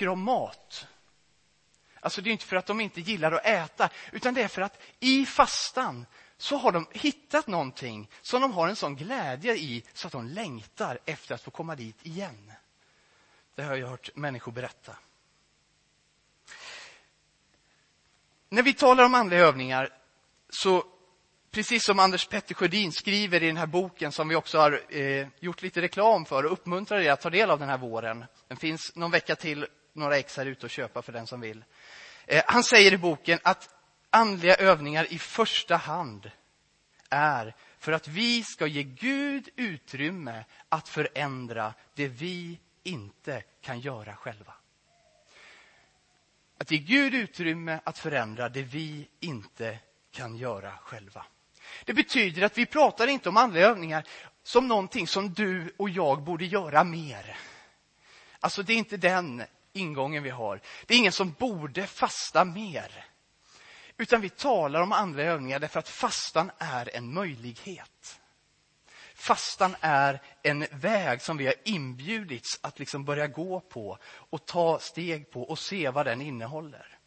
tycker om mat. Alltså det är inte för att de inte gillar att äta, utan det är för att i fastan så har de hittat någonting som de har en sån glädje i så att de längtar efter att få komma dit igen. Det har jag hört människor berätta. När vi talar om andliga övningar så precis som Anders Petter Sjödin skriver i den här boken som vi också har eh, gjort lite reklam för och uppmuntrar er att ta del av den här våren. Den finns någon vecka till, några ex här ute att köpa för den som vill. Eh, han säger i boken att andliga övningar i första hand är för att vi ska ge Gud utrymme att förändra det vi inte kan göra själva. Att ge Gud utrymme att förändra det vi inte kan göra själva. Det betyder att vi pratar inte om andliga övningar som någonting som du och jag borde göra mer. Alltså det är inte den ingången vi har. Det är ingen som borde fasta mer. Utan vi talar om andliga övningar därför att fastan är en möjlighet. Fastan är en väg som vi har inbjudits att liksom börja gå på och ta steg på och se vad den innehåller.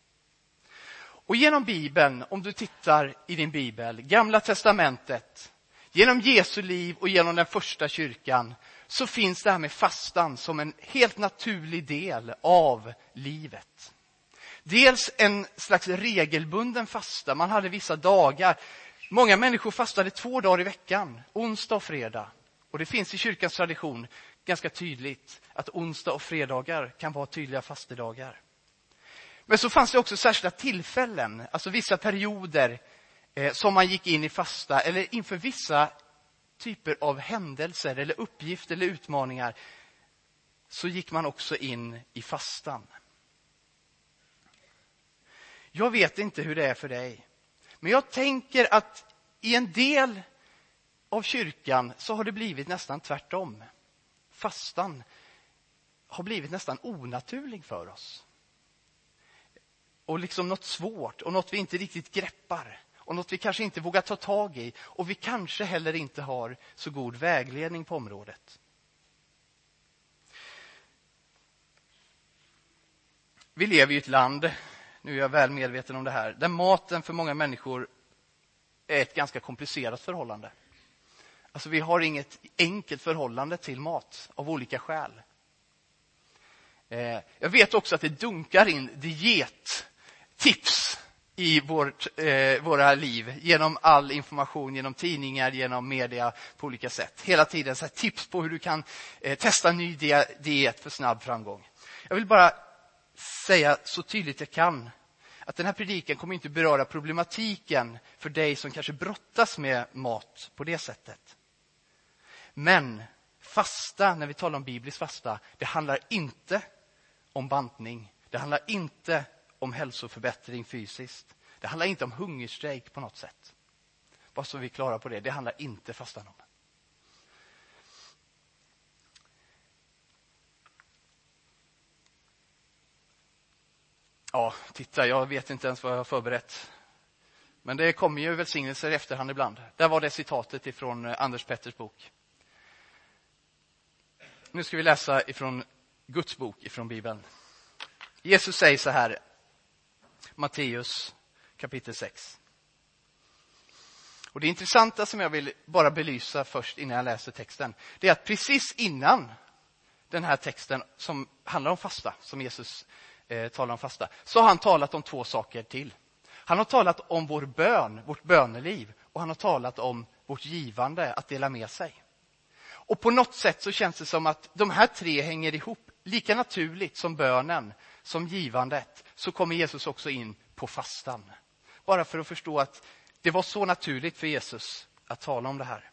Och genom Bibeln, om du tittar i din bibel, Gamla testamentet, genom Jesu liv och genom den första kyrkan, så finns det här med fastan som en helt naturlig del av livet. Dels en slags regelbunden fasta, man hade vissa dagar. Många människor fastade två dagar i veckan, onsdag och fredag. Och det finns i kyrkans tradition ganska tydligt att onsdag och fredagar kan vara tydliga fastedagar. Men så fanns det också särskilda tillfällen, alltså vissa perioder eh, som man gick in i fasta eller inför vissa typer av händelser eller uppgifter eller utmaningar så gick man också in i fastan. Jag vet inte hur det är för dig, men jag tänker att i en del av kyrkan så har det blivit nästan tvärtom. Fastan har blivit nästan onaturlig för oss och liksom något svårt och något vi inte riktigt greppar och något vi kanske inte vågar ta tag i och vi kanske heller inte har så god vägledning på området. Vi lever i ett land, nu är jag väl medveten om det här, där maten för många människor är ett ganska komplicerat förhållande. Alltså vi har inget enkelt förhållande till mat av olika skäl. Eh, jag vet också att det dunkar in diettips i vårt, eh, våra liv genom all information, genom tidningar, genom media på olika sätt. Hela tiden så tips på hur du kan eh, testa en ny diet för snabb framgång. Jag vill bara säga så tydligt jag kan att den här predikan kommer inte beröra problematiken för dig som kanske brottas med mat på det sättet. Men fasta, när vi talar om biblisk fasta, det handlar inte om bantning. Det handlar inte om hälsoförbättring fysiskt. Det handlar inte om hungerstrejk på något sätt. Bara så vi är klara på det. Det handlar inte fastan om. Ja, titta, jag vet inte ens vad jag har förberett. Men det kommer ju välsignelser i efterhand ibland. Där var det citatet ifrån eh, Anders Petters bok. Nu ska vi läsa ifrån Guds bok, ifrån Bibeln. Jesus säger så här, Matteus kapitel 6. Och Det intressanta som jag vill bara belysa först innan jag läser texten, det är att precis innan den här texten som handlar om fasta, som Jesus eh, talar om fasta, så har han talat om två saker till. Han har talat om vår bön, vårt böneliv och han har talat om vårt givande, att dela med sig. Och på något sätt så känns det som att de här tre hänger ihop lika naturligt som bönen, som givandet, så kommer Jesus också in på fastan. Bara för att förstå att det var så naturligt för Jesus att tala om det här.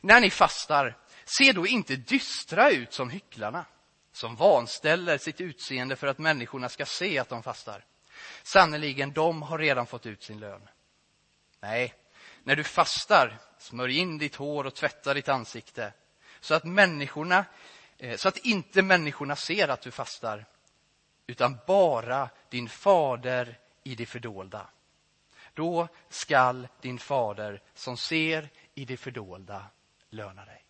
När ni fastar, se då inte dystra ut som hycklarna, som vanställer sitt utseende för att människorna ska se att de fastar. Sannerligen, de har redan fått ut sin lön. Nej, när du fastar, smörj in ditt hår och tvätta ditt ansikte så att människorna eh, så att inte människorna ser att du fastar utan bara din fader i det fördolda. Då skall din fader som ser i det fördolda löna dig.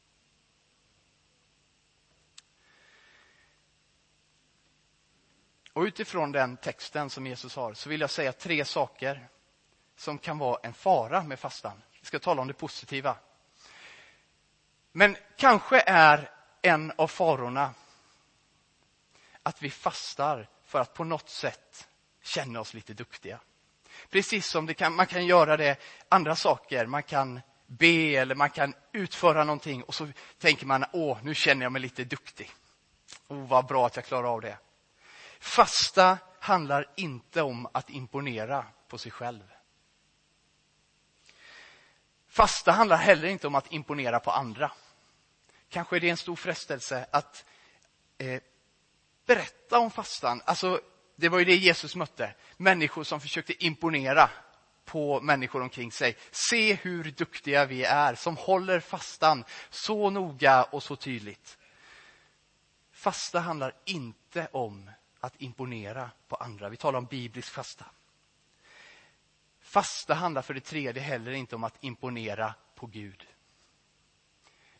Och utifrån den texten som Jesus har så vill jag säga tre saker som kan vara en fara med fastan. Vi ska tala om det positiva. Men kanske är en av farorna att vi fastar för att på något sätt känna oss lite duktiga. Precis som kan, man kan göra det andra saker. Man kan be eller man kan utföra någonting och så tänker man, åh, nu känner jag mig lite duktig. Oh, vad bra att jag klarar av det. Fasta handlar inte om att imponera på sig själv. Fasta handlar heller inte om att imponera på andra. Kanske är det en stor frestelse att eh, berätta om fastan. Alltså, det var ju det Jesus mötte. Människor som försökte imponera på människor omkring sig. Se hur duktiga vi är som håller fastan så noga och så tydligt. Fasta handlar inte om att imponera på andra. Vi talar om biblisk fasta. Fasta handlar för det tredje heller inte om att imponera på Gud.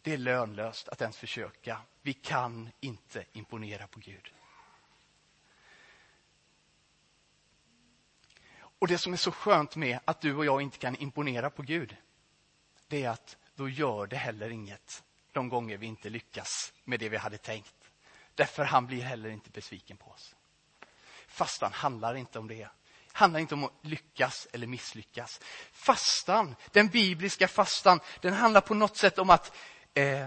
Det är lönlöst att ens försöka. Vi kan inte imponera på Gud. Och det som är så skönt med att du och jag inte kan imponera på Gud, det är att då gör det heller inget de gånger vi inte lyckas med det vi hade tänkt. Därför han blir heller inte besviken på oss. Fastan handlar inte om det. handlar inte om att lyckas eller misslyckas. Fastan, den bibliska fastan, den handlar på något sätt om att eh,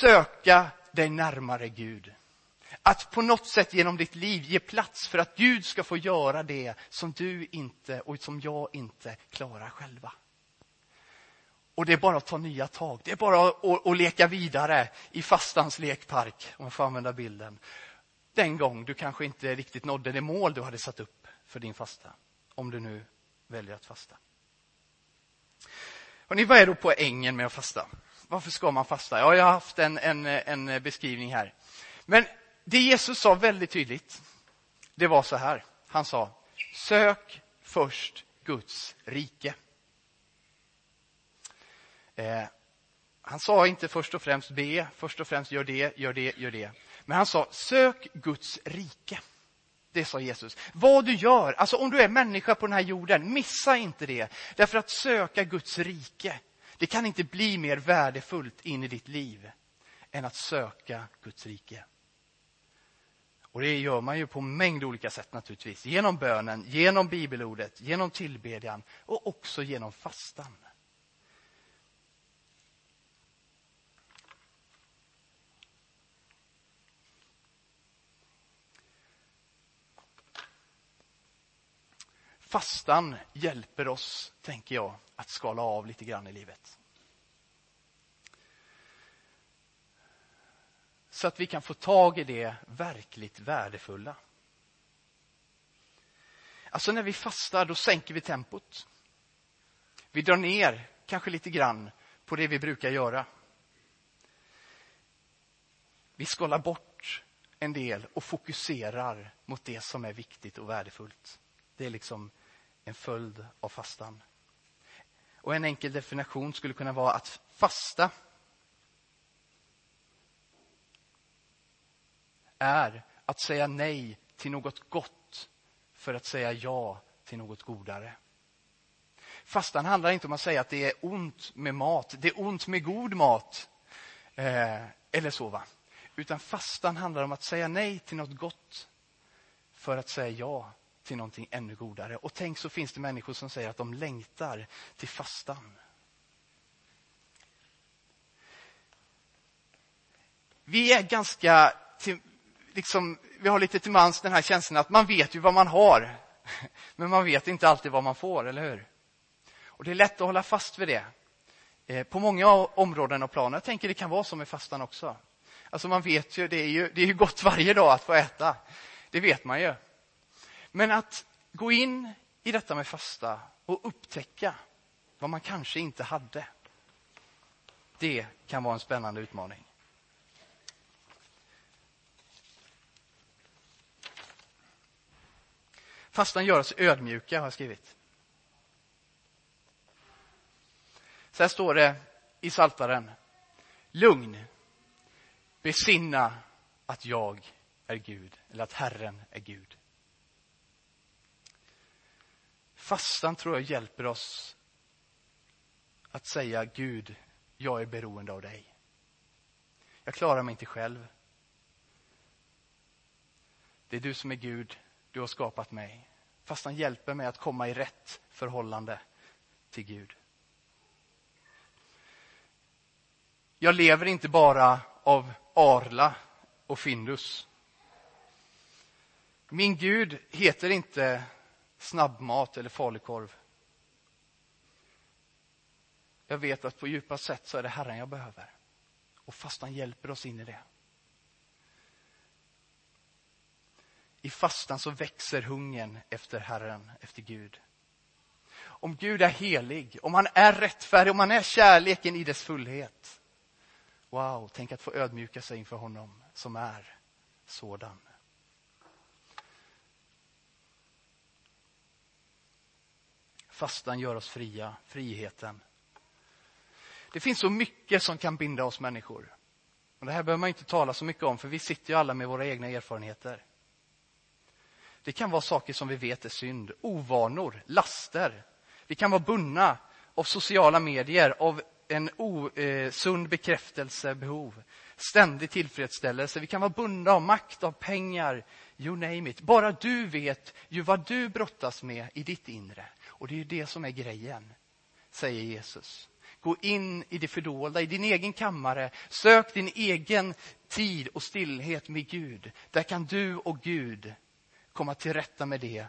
söka dig närmare Gud. Att på något sätt genom ditt liv ge plats för att Gud ska få göra det som du inte och som jag inte klarar själva. Och det är bara att ta nya tag. Det är bara att, att leka vidare i fastans lekpark, om man får använda bilden. Den gång du kanske inte riktigt nådde det mål du hade satt upp för din fasta. Om du nu väljer att fasta. Och ni, vad är då poängen med att fasta? Varför ska man fasta? Ja, jag har haft en, en, en beskrivning här. Men det Jesus sa väldigt tydligt, det var så här. Han sa, sök först Guds rike. Eh, han sa inte först och främst be, först och främst gör det, gör det, gör det. Men han sa, sök Guds rike. Det sa Jesus. Vad du gör, alltså om du är människa på den här jorden, missa inte det. Därför att söka Guds rike, det kan inte bli mer värdefullt in i ditt liv än att söka Guds rike. Och det gör man ju på mängd olika sätt naturligtvis. Genom bönen, genom bibelordet, genom tillbedjan och också genom fastan. Fastan hjälper oss, tänker jag, att skala av lite grann i livet. Så att vi kan få tag i det verkligt värdefulla. Alltså när vi fastar, då sänker vi tempot. Vi drar ner, kanske lite grann, på det vi brukar göra. Vi skalar bort en del och fokuserar mot det som är viktigt och värdefullt. Det är liksom en följd av fastan. Och en enkel definition skulle kunna vara att fasta är att säga nej till något gott för att säga ja till något godare. Fastan handlar inte om att säga att det är ont med mat, det är ont med god mat. Eh, eller så, va? Utan fastan handlar om att säga nej till något gott för att säga ja till någonting ännu godare. Och tänk så finns det människor som säger att de längtar till fastan. Vi är ganska till, liksom, vi har lite till mans den här känslan att man vet ju vad man har. Men man vet inte alltid vad man får, eller hur? Och det är lätt att hålla fast vid det. Eh, på många områden och plan. Jag tänker det kan vara så med fastan också. Alltså man vet ju, det är ju, det är ju gott varje dag att få äta. Det vet man ju. Men att gå in i detta med fasta och upptäcka vad man kanske inte hade. Det kan vara en spännande utmaning. Fastan gör oss ödmjuka, har jag skrivit. Så här står det i Saltaren. Lugn. Besinna att jag är Gud, eller att Herren är Gud. Fastan tror jag hjälper oss att säga Gud, jag är beroende av dig. Jag klarar mig inte själv. Det är du som är Gud, du har skapat mig. Fastan hjälper mig att komma i rätt förhållande till Gud. Jag lever inte bara av Arla och Findus. Min Gud heter inte snabbmat eller falukorv. Jag vet att på djupa sätt så är det Herren jag behöver. Och fastan hjälper oss in i det. I fastan så växer hungern efter Herren, efter Gud. Om Gud är helig, om han är rättfärdig, om han är kärleken i dess fullhet. Wow, tänk att få ödmjuka sig inför honom som är sådan. Fastan gör oss fria, friheten. Det finns så mycket som kan binda oss människor. Och det här behöver man inte tala så mycket om, för vi sitter ju alla med våra egna erfarenheter. Det kan vara saker som vi vet är synd, ovanor, laster. Vi kan vara bundna av sociala medier, av en osund eh, bekräftelsebehov, ständig tillfredsställelse. Vi kan vara bundna av makt, av pengar, you name it. Bara du vet ju vad du brottas med i ditt inre. Och det är ju det som är grejen, säger Jesus. Gå in i det fördolda, i din egen kammare. Sök din egen tid och stillhet med Gud. Där kan du och Gud komma till rätta med det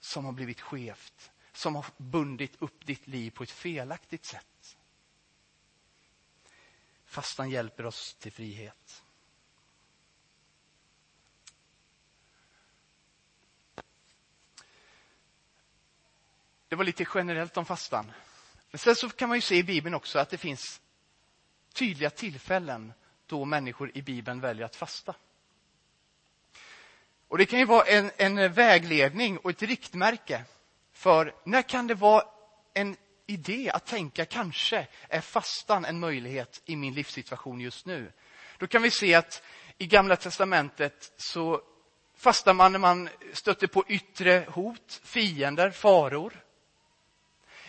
som har blivit skevt, som har bundit upp ditt liv på ett felaktigt sätt. Fastan hjälper oss till frihet. Det var lite generellt om fastan. Men sen så kan man ju se i Bibeln också att det finns tydliga tillfällen då människor i Bibeln väljer att fasta. Och Det kan ju vara en, en vägledning och ett riktmärke för när kan det vara en idé att tänka kanske är fastan en möjlighet i min livssituation just nu. Då kan vi se att i Gamla testamentet så fastar man när man stöter på yttre hot, fiender, faror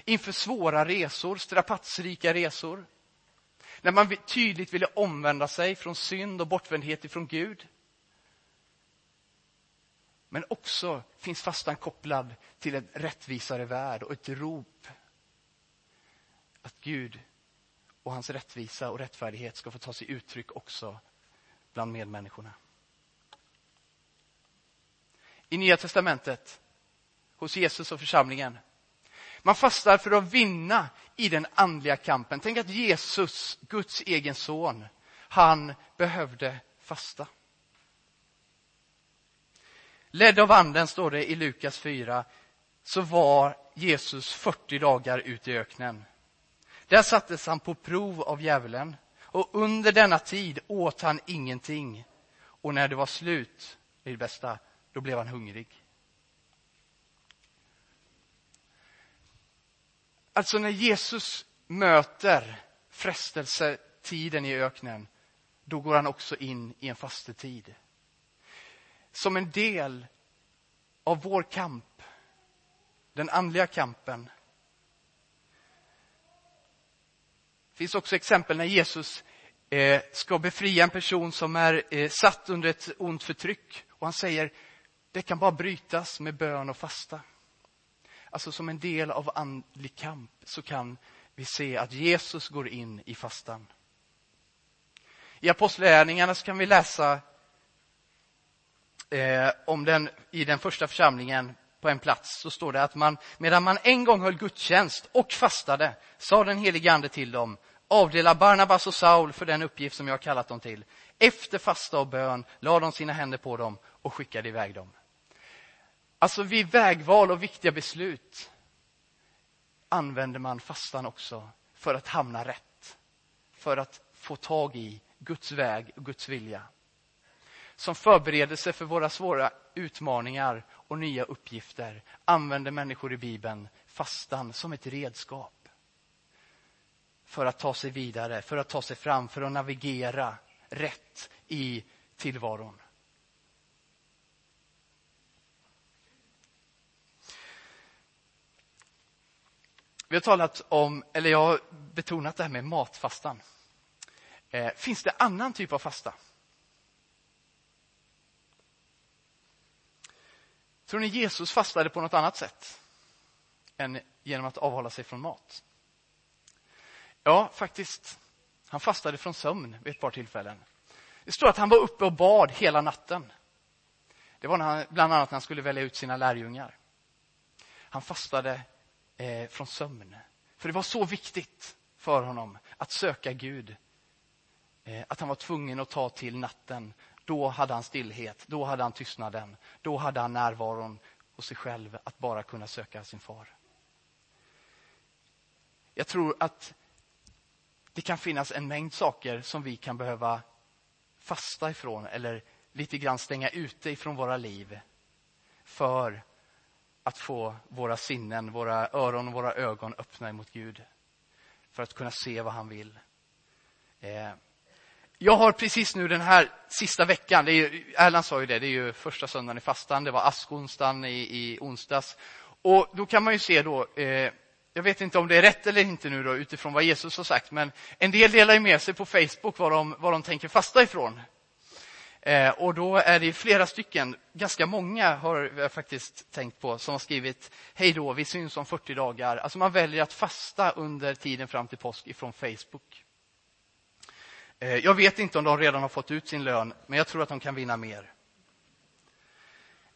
inför svåra resor, strapatsrika resor. När man tydligt ville omvända sig från synd och bortvändhet ifrån Gud. Men också finns fastan kopplad till en rättvisare värld och ett rop att Gud och hans rättvisa och rättfärdighet ska få ta sig uttryck också bland medmänniskorna. I Nya testamentet, hos Jesus och församlingen, man fastar för att vinna i den andliga kampen. Tänk att Jesus, Guds egen son, han behövde fasta. Ledd av anden, står det i Lukas 4, så var Jesus 40 dagar ute i öknen. Där sattes han på prov av djävulen och under denna tid åt han ingenting. Och när det var slut, det är det bästa, då blev han hungrig. Alltså när Jesus möter frestelsetiden i öknen, då går han också in i en fastetid. Som en del av vår kamp, den andliga kampen. Det finns också exempel när Jesus eh, ska befria en person som är eh, satt under ett ont förtryck. Och han säger, det kan bara brytas med bön och fasta alltså som en del av andlig kamp, så kan vi se att Jesus går in i fastan. I Apostlagärningarna kan vi läsa eh, om den i den första församlingen på en plats så står det att man, medan man en gång höll gudstjänst och fastade, sa den helige ande till dem, avdela Barnabas och Saul för den uppgift som jag har kallat dem till. Efter fasta och bön lade de sina händer på dem och skickade iväg dem. Alltså vid vägval och viktiga beslut använder man fastan också för att hamna rätt. För att få tag i Guds väg och Guds vilja. Som förberedelse för våra svåra utmaningar och nya uppgifter använder människor i Bibeln fastan som ett redskap. För att ta sig vidare, för att ta sig fram, för att navigera rätt i tillvaron. Vi har talat om, eller jag har betonat det här med matfastan. Eh, finns det annan typ av fasta? Tror ni Jesus fastade på något annat sätt än genom att avhålla sig från mat? Ja, faktiskt. Han fastade från sömn vid ett par tillfällen. Det står att han var uppe och bad hela natten. Det var när han, bland annat när han skulle välja ut sina lärjungar. Han fastade eh, från sömn. För det var så viktigt för honom att söka Gud. Eh, att han var tvungen att ta till natten. Då hade han stillhet, då hade han tystnaden. Då hade han närvaron hos sig själv att bara kunna söka sin far. Jag tror att det kan finnas en mängd saker som vi kan behöva fasta ifrån eller lite grann stänga ute ifrån våra liv för att få våra sinnen, våra öron och våra ögon öppna emot Gud. För att kunna se vad han vill. Eh, jag har precis nu den här sista veckan, det är ju, Erland sa ju det, det är ju första söndagen i fastan, det var askonsdagen i, i onsdags. Och då kan man ju se då, eh, jag vet inte om det är rätt eller inte nu då utifrån vad Jesus har sagt, men en del delar ju med sig på Facebook vad de, vad de tänker fasta ifrån. Eh, och då är det flera stycken, ganska många har jag faktiskt tänkt på, som har skrivit hej då, vi syns om 40 dagar. Alltså man väljer att fasta under tiden fram till påsk ifrån Facebook. Eh, jag vet inte om de redan har fått ut sin lön, men jag tror att de kan vinna mer.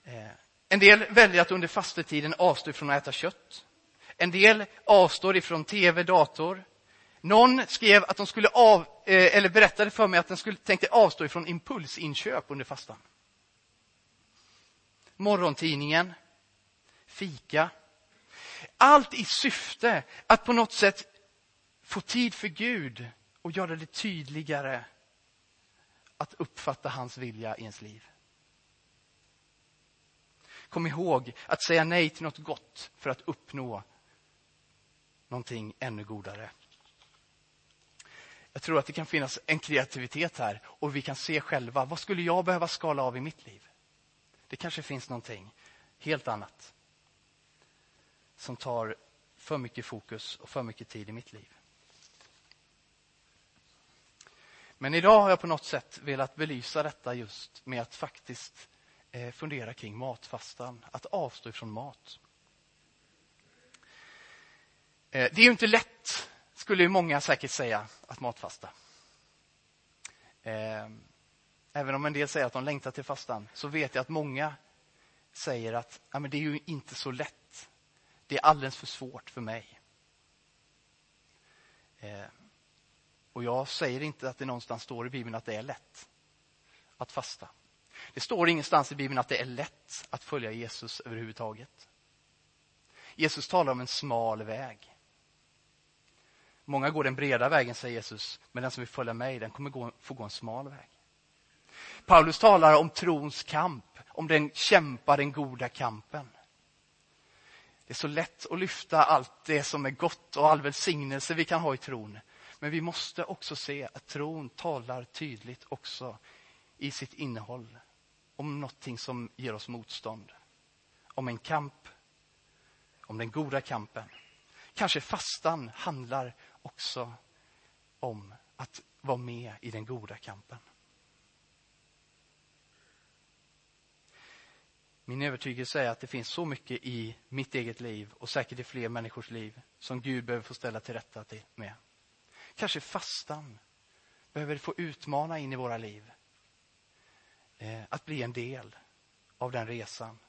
Eh, en del väljer att under fastetiden avstå från att äta kött. En del avstår ifrån tv, dator. Någon skrev att de skulle av, eh, eller berättade för mig att den skulle tänkte avstå ifrån impulsinköp under fastan. Morgontidningen, fika. Allt i syfte att på något sätt få tid för Gud och göra det tydligare att uppfatta hans vilja i ens liv. Kom ihåg att säga nej till något gott för att uppnå någonting ännu godare. Jag tror att det kan finnas en kreativitet här och vi kan se själva, vad skulle jag behöva skala av i mitt liv? Det kanske finns någonting helt annat som tar för mycket fokus och för mycket tid i mitt liv. Men idag har jag på något sätt velat belysa detta just med att faktiskt eh, fundera kring matfastan, att avstå ifrån mat. Eh, det är ju inte lätt, skulle ju många säkert säga, att matfasta. Ehm, även om en del säger att de längtar till fastan, så vet jag att många säger att ja, men det är ju inte så lätt. Det är alldeles för svårt för mig. Ehm, och jag säger inte att det någonstans står i Bibeln att det är lätt att fasta. Det står ingenstans i Bibeln att det är lätt att följa Jesus överhuvudtaget. Jesus talar om en smal väg. Många går den breda vägen, säger Jesus, men den som vill följa mig, den kommer gå, få gå en smal väg. Paulus talar om trons kamp, om den kämpar den goda kampen. Det är så lätt att lyfta allt det som är gott och all välsignelse vi kan ha i tron. Men vi måste också se att tron talar tydligt också i sitt innehåll om någonting som ger oss motstånd. Om en kamp, om den goda kampen. Kanske fastan handlar också om att vara med i den goda kampen. Min övertygelse är att det finns så mycket i mitt eget liv och säkert i fler människors liv som Gud behöver få ställa till rätta med. Kanske fastan behöver få utmana in i våra liv. Eh, att bli en del av den resan.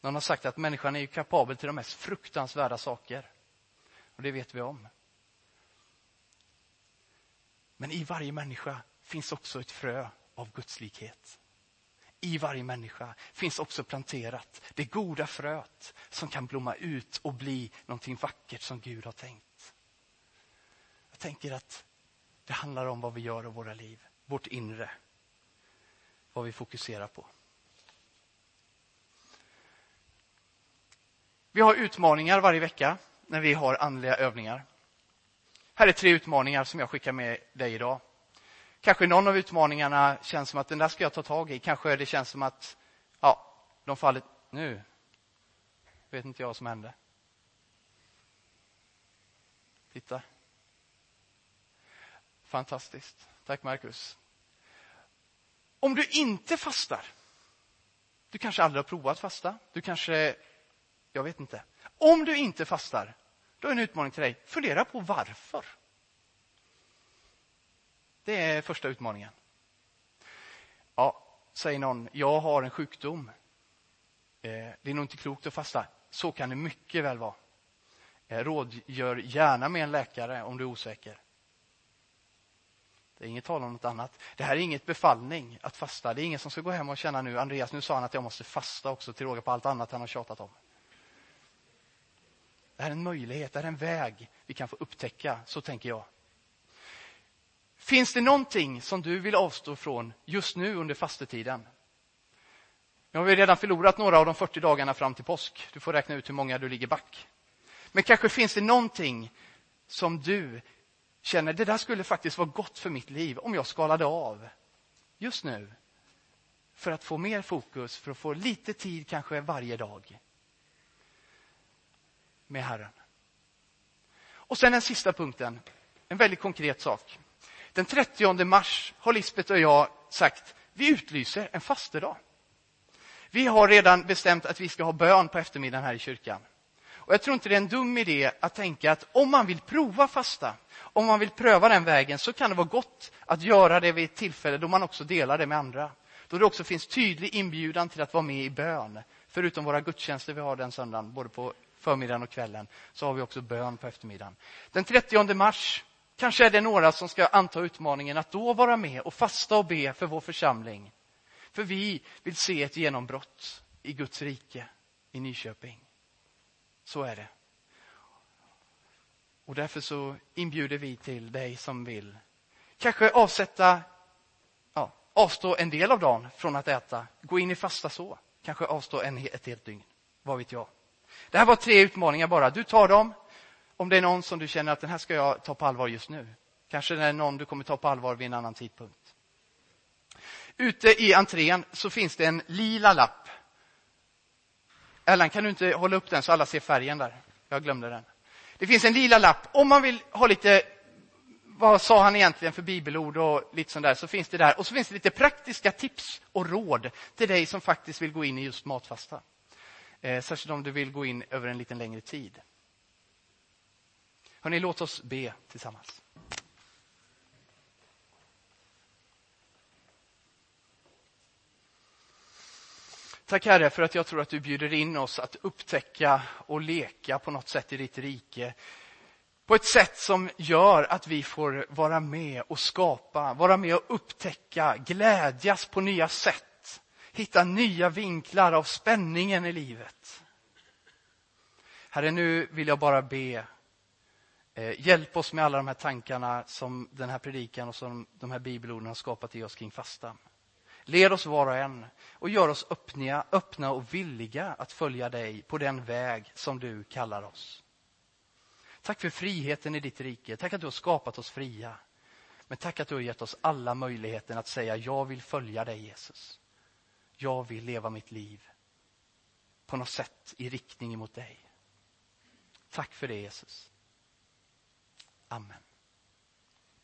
Någon har sagt att människan är kapabel till de mest fruktansvärda saker. Och det vet vi om. Men i varje människa finns också ett frö av gudslikhet. I varje människa finns också planterat det goda fröet som kan blomma ut och bli någonting vackert som Gud har tänkt. Jag tänker att det handlar om vad vi gör av våra liv, vårt inre. Vad vi fokuserar på. Vi har utmaningar varje vecka när vi har andliga övningar. Här är tre utmaningar som jag skickar med dig idag. Kanske någon av utmaningarna känns som att den där ska jag ta tag i. Kanske det känns som att ja, de faller... Nu vet inte jag vad som hände. Titta. Fantastiskt. Tack Marcus. Om du inte fastar, du kanske aldrig har provat fasta, du kanske, jag vet inte. Om du inte fastar, då är en utmaning till dig, fundera på varför. Det är första utmaningen. Ja, säger någon, jag har en sjukdom. Eh, det är nog inte klokt att fasta. Så kan det mycket väl vara. Eh, rådgör gärna med en läkare om du är osäker. Det är inget tal om något annat. Det här är inget befallning att fasta. Det är ingen som ska gå hem och känna nu, Andreas, nu sa han att jag måste fasta också till råga på allt annat han har tjatat om. Det här är en möjlighet, det här är en väg vi kan få upptäcka, så tänker jag. Finns det någonting som du vill avstå från just nu under fastetiden? Nu har vi redan förlorat några av de 40 dagarna fram till påsk. Du får räkna ut hur många du ligger back. Men kanske finns det någonting som du känner, det där skulle faktiskt vara gott för mitt liv om jag skalade av just nu. För att få mer fokus, för att få lite tid kanske varje dag med Herren. Och sen den sista punkten, en väldigt konkret sak. Den 30 mars har Lisbeth och jag sagt, vi utlyser en fastedag. Vi har redan bestämt att vi ska ha bön på eftermiddagen här i kyrkan. Och Jag tror inte det är en dum idé att tänka att om man vill prova fasta, om man vill pröva den vägen, så kan det vara gott att göra det vid ett tillfälle då man också delar det med andra. Då det också finns tydlig inbjudan till att vara med i bön. Förutom våra gudstjänster vi har den söndagen, både på förmiddagen och kvällen, så har vi också bön på eftermiddagen. Den 30 mars kanske är det några som ska anta utmaningen att då vara med och fasta och be för vår församling. För vi vill se ett genombrott i Guds rike i Nyköping. Så är det. Och därför så inbjuder vi till dig som vill kanske avsätta, ja, avstå en del av dagen från att äta, gå in i fasta så, kanske avstå en, ett helt dygn, vad vet jag. Det här var tre utmaningar bara. Du tar dem. Om det är någon som du känner att den här ska jag ta på allvar just nu. Kanske det är någon du kommer ta på allvar vid en annan tidpunkt. Ute i entrén så finns det en lila lapp. Erland, kan du inte hålla upp den så alla ser färgen där? Jag glömde den. Det finns en lila lapp. Om man vill ha lite, vad sa han egentligen för bibelord och lite sånt där, så finns det där. Och så finns det lite praktiska tips och råd till dig som faktiskt vill gå in i just matfasta. Eh, särskilt om du vill gå in över en lite längre tid. Hörrni, låt oss be tillsammans. Tack Herre för att jag tror att du bjuder in oss att upptäcka och leka på något sätt i ditt rike. På ett sätt som gör att vi får vara med och skapa, vara med och upptäcka, glädjas på nya sätt hitta nya vinklar av spänningen i livet. Herre, nu vill jag bara be. Eh, hjälp oss med alla de här tankarna som den här predikan och som de här bibelorden har skapat i oss kring fastan. Led oss var och en och gör oss öppna, öppna och villiga att följa dig på den väg som du kallar oss. Tack för friheten i ditt rike. Tack att du har skapat oss fria. Men tack att du har gett oss alla möjligheten att säga jag vill följa dig Jesus. Jag vill leva mitt liv på något sätt i riktning mot dig. Tack för det Jesus. Amen.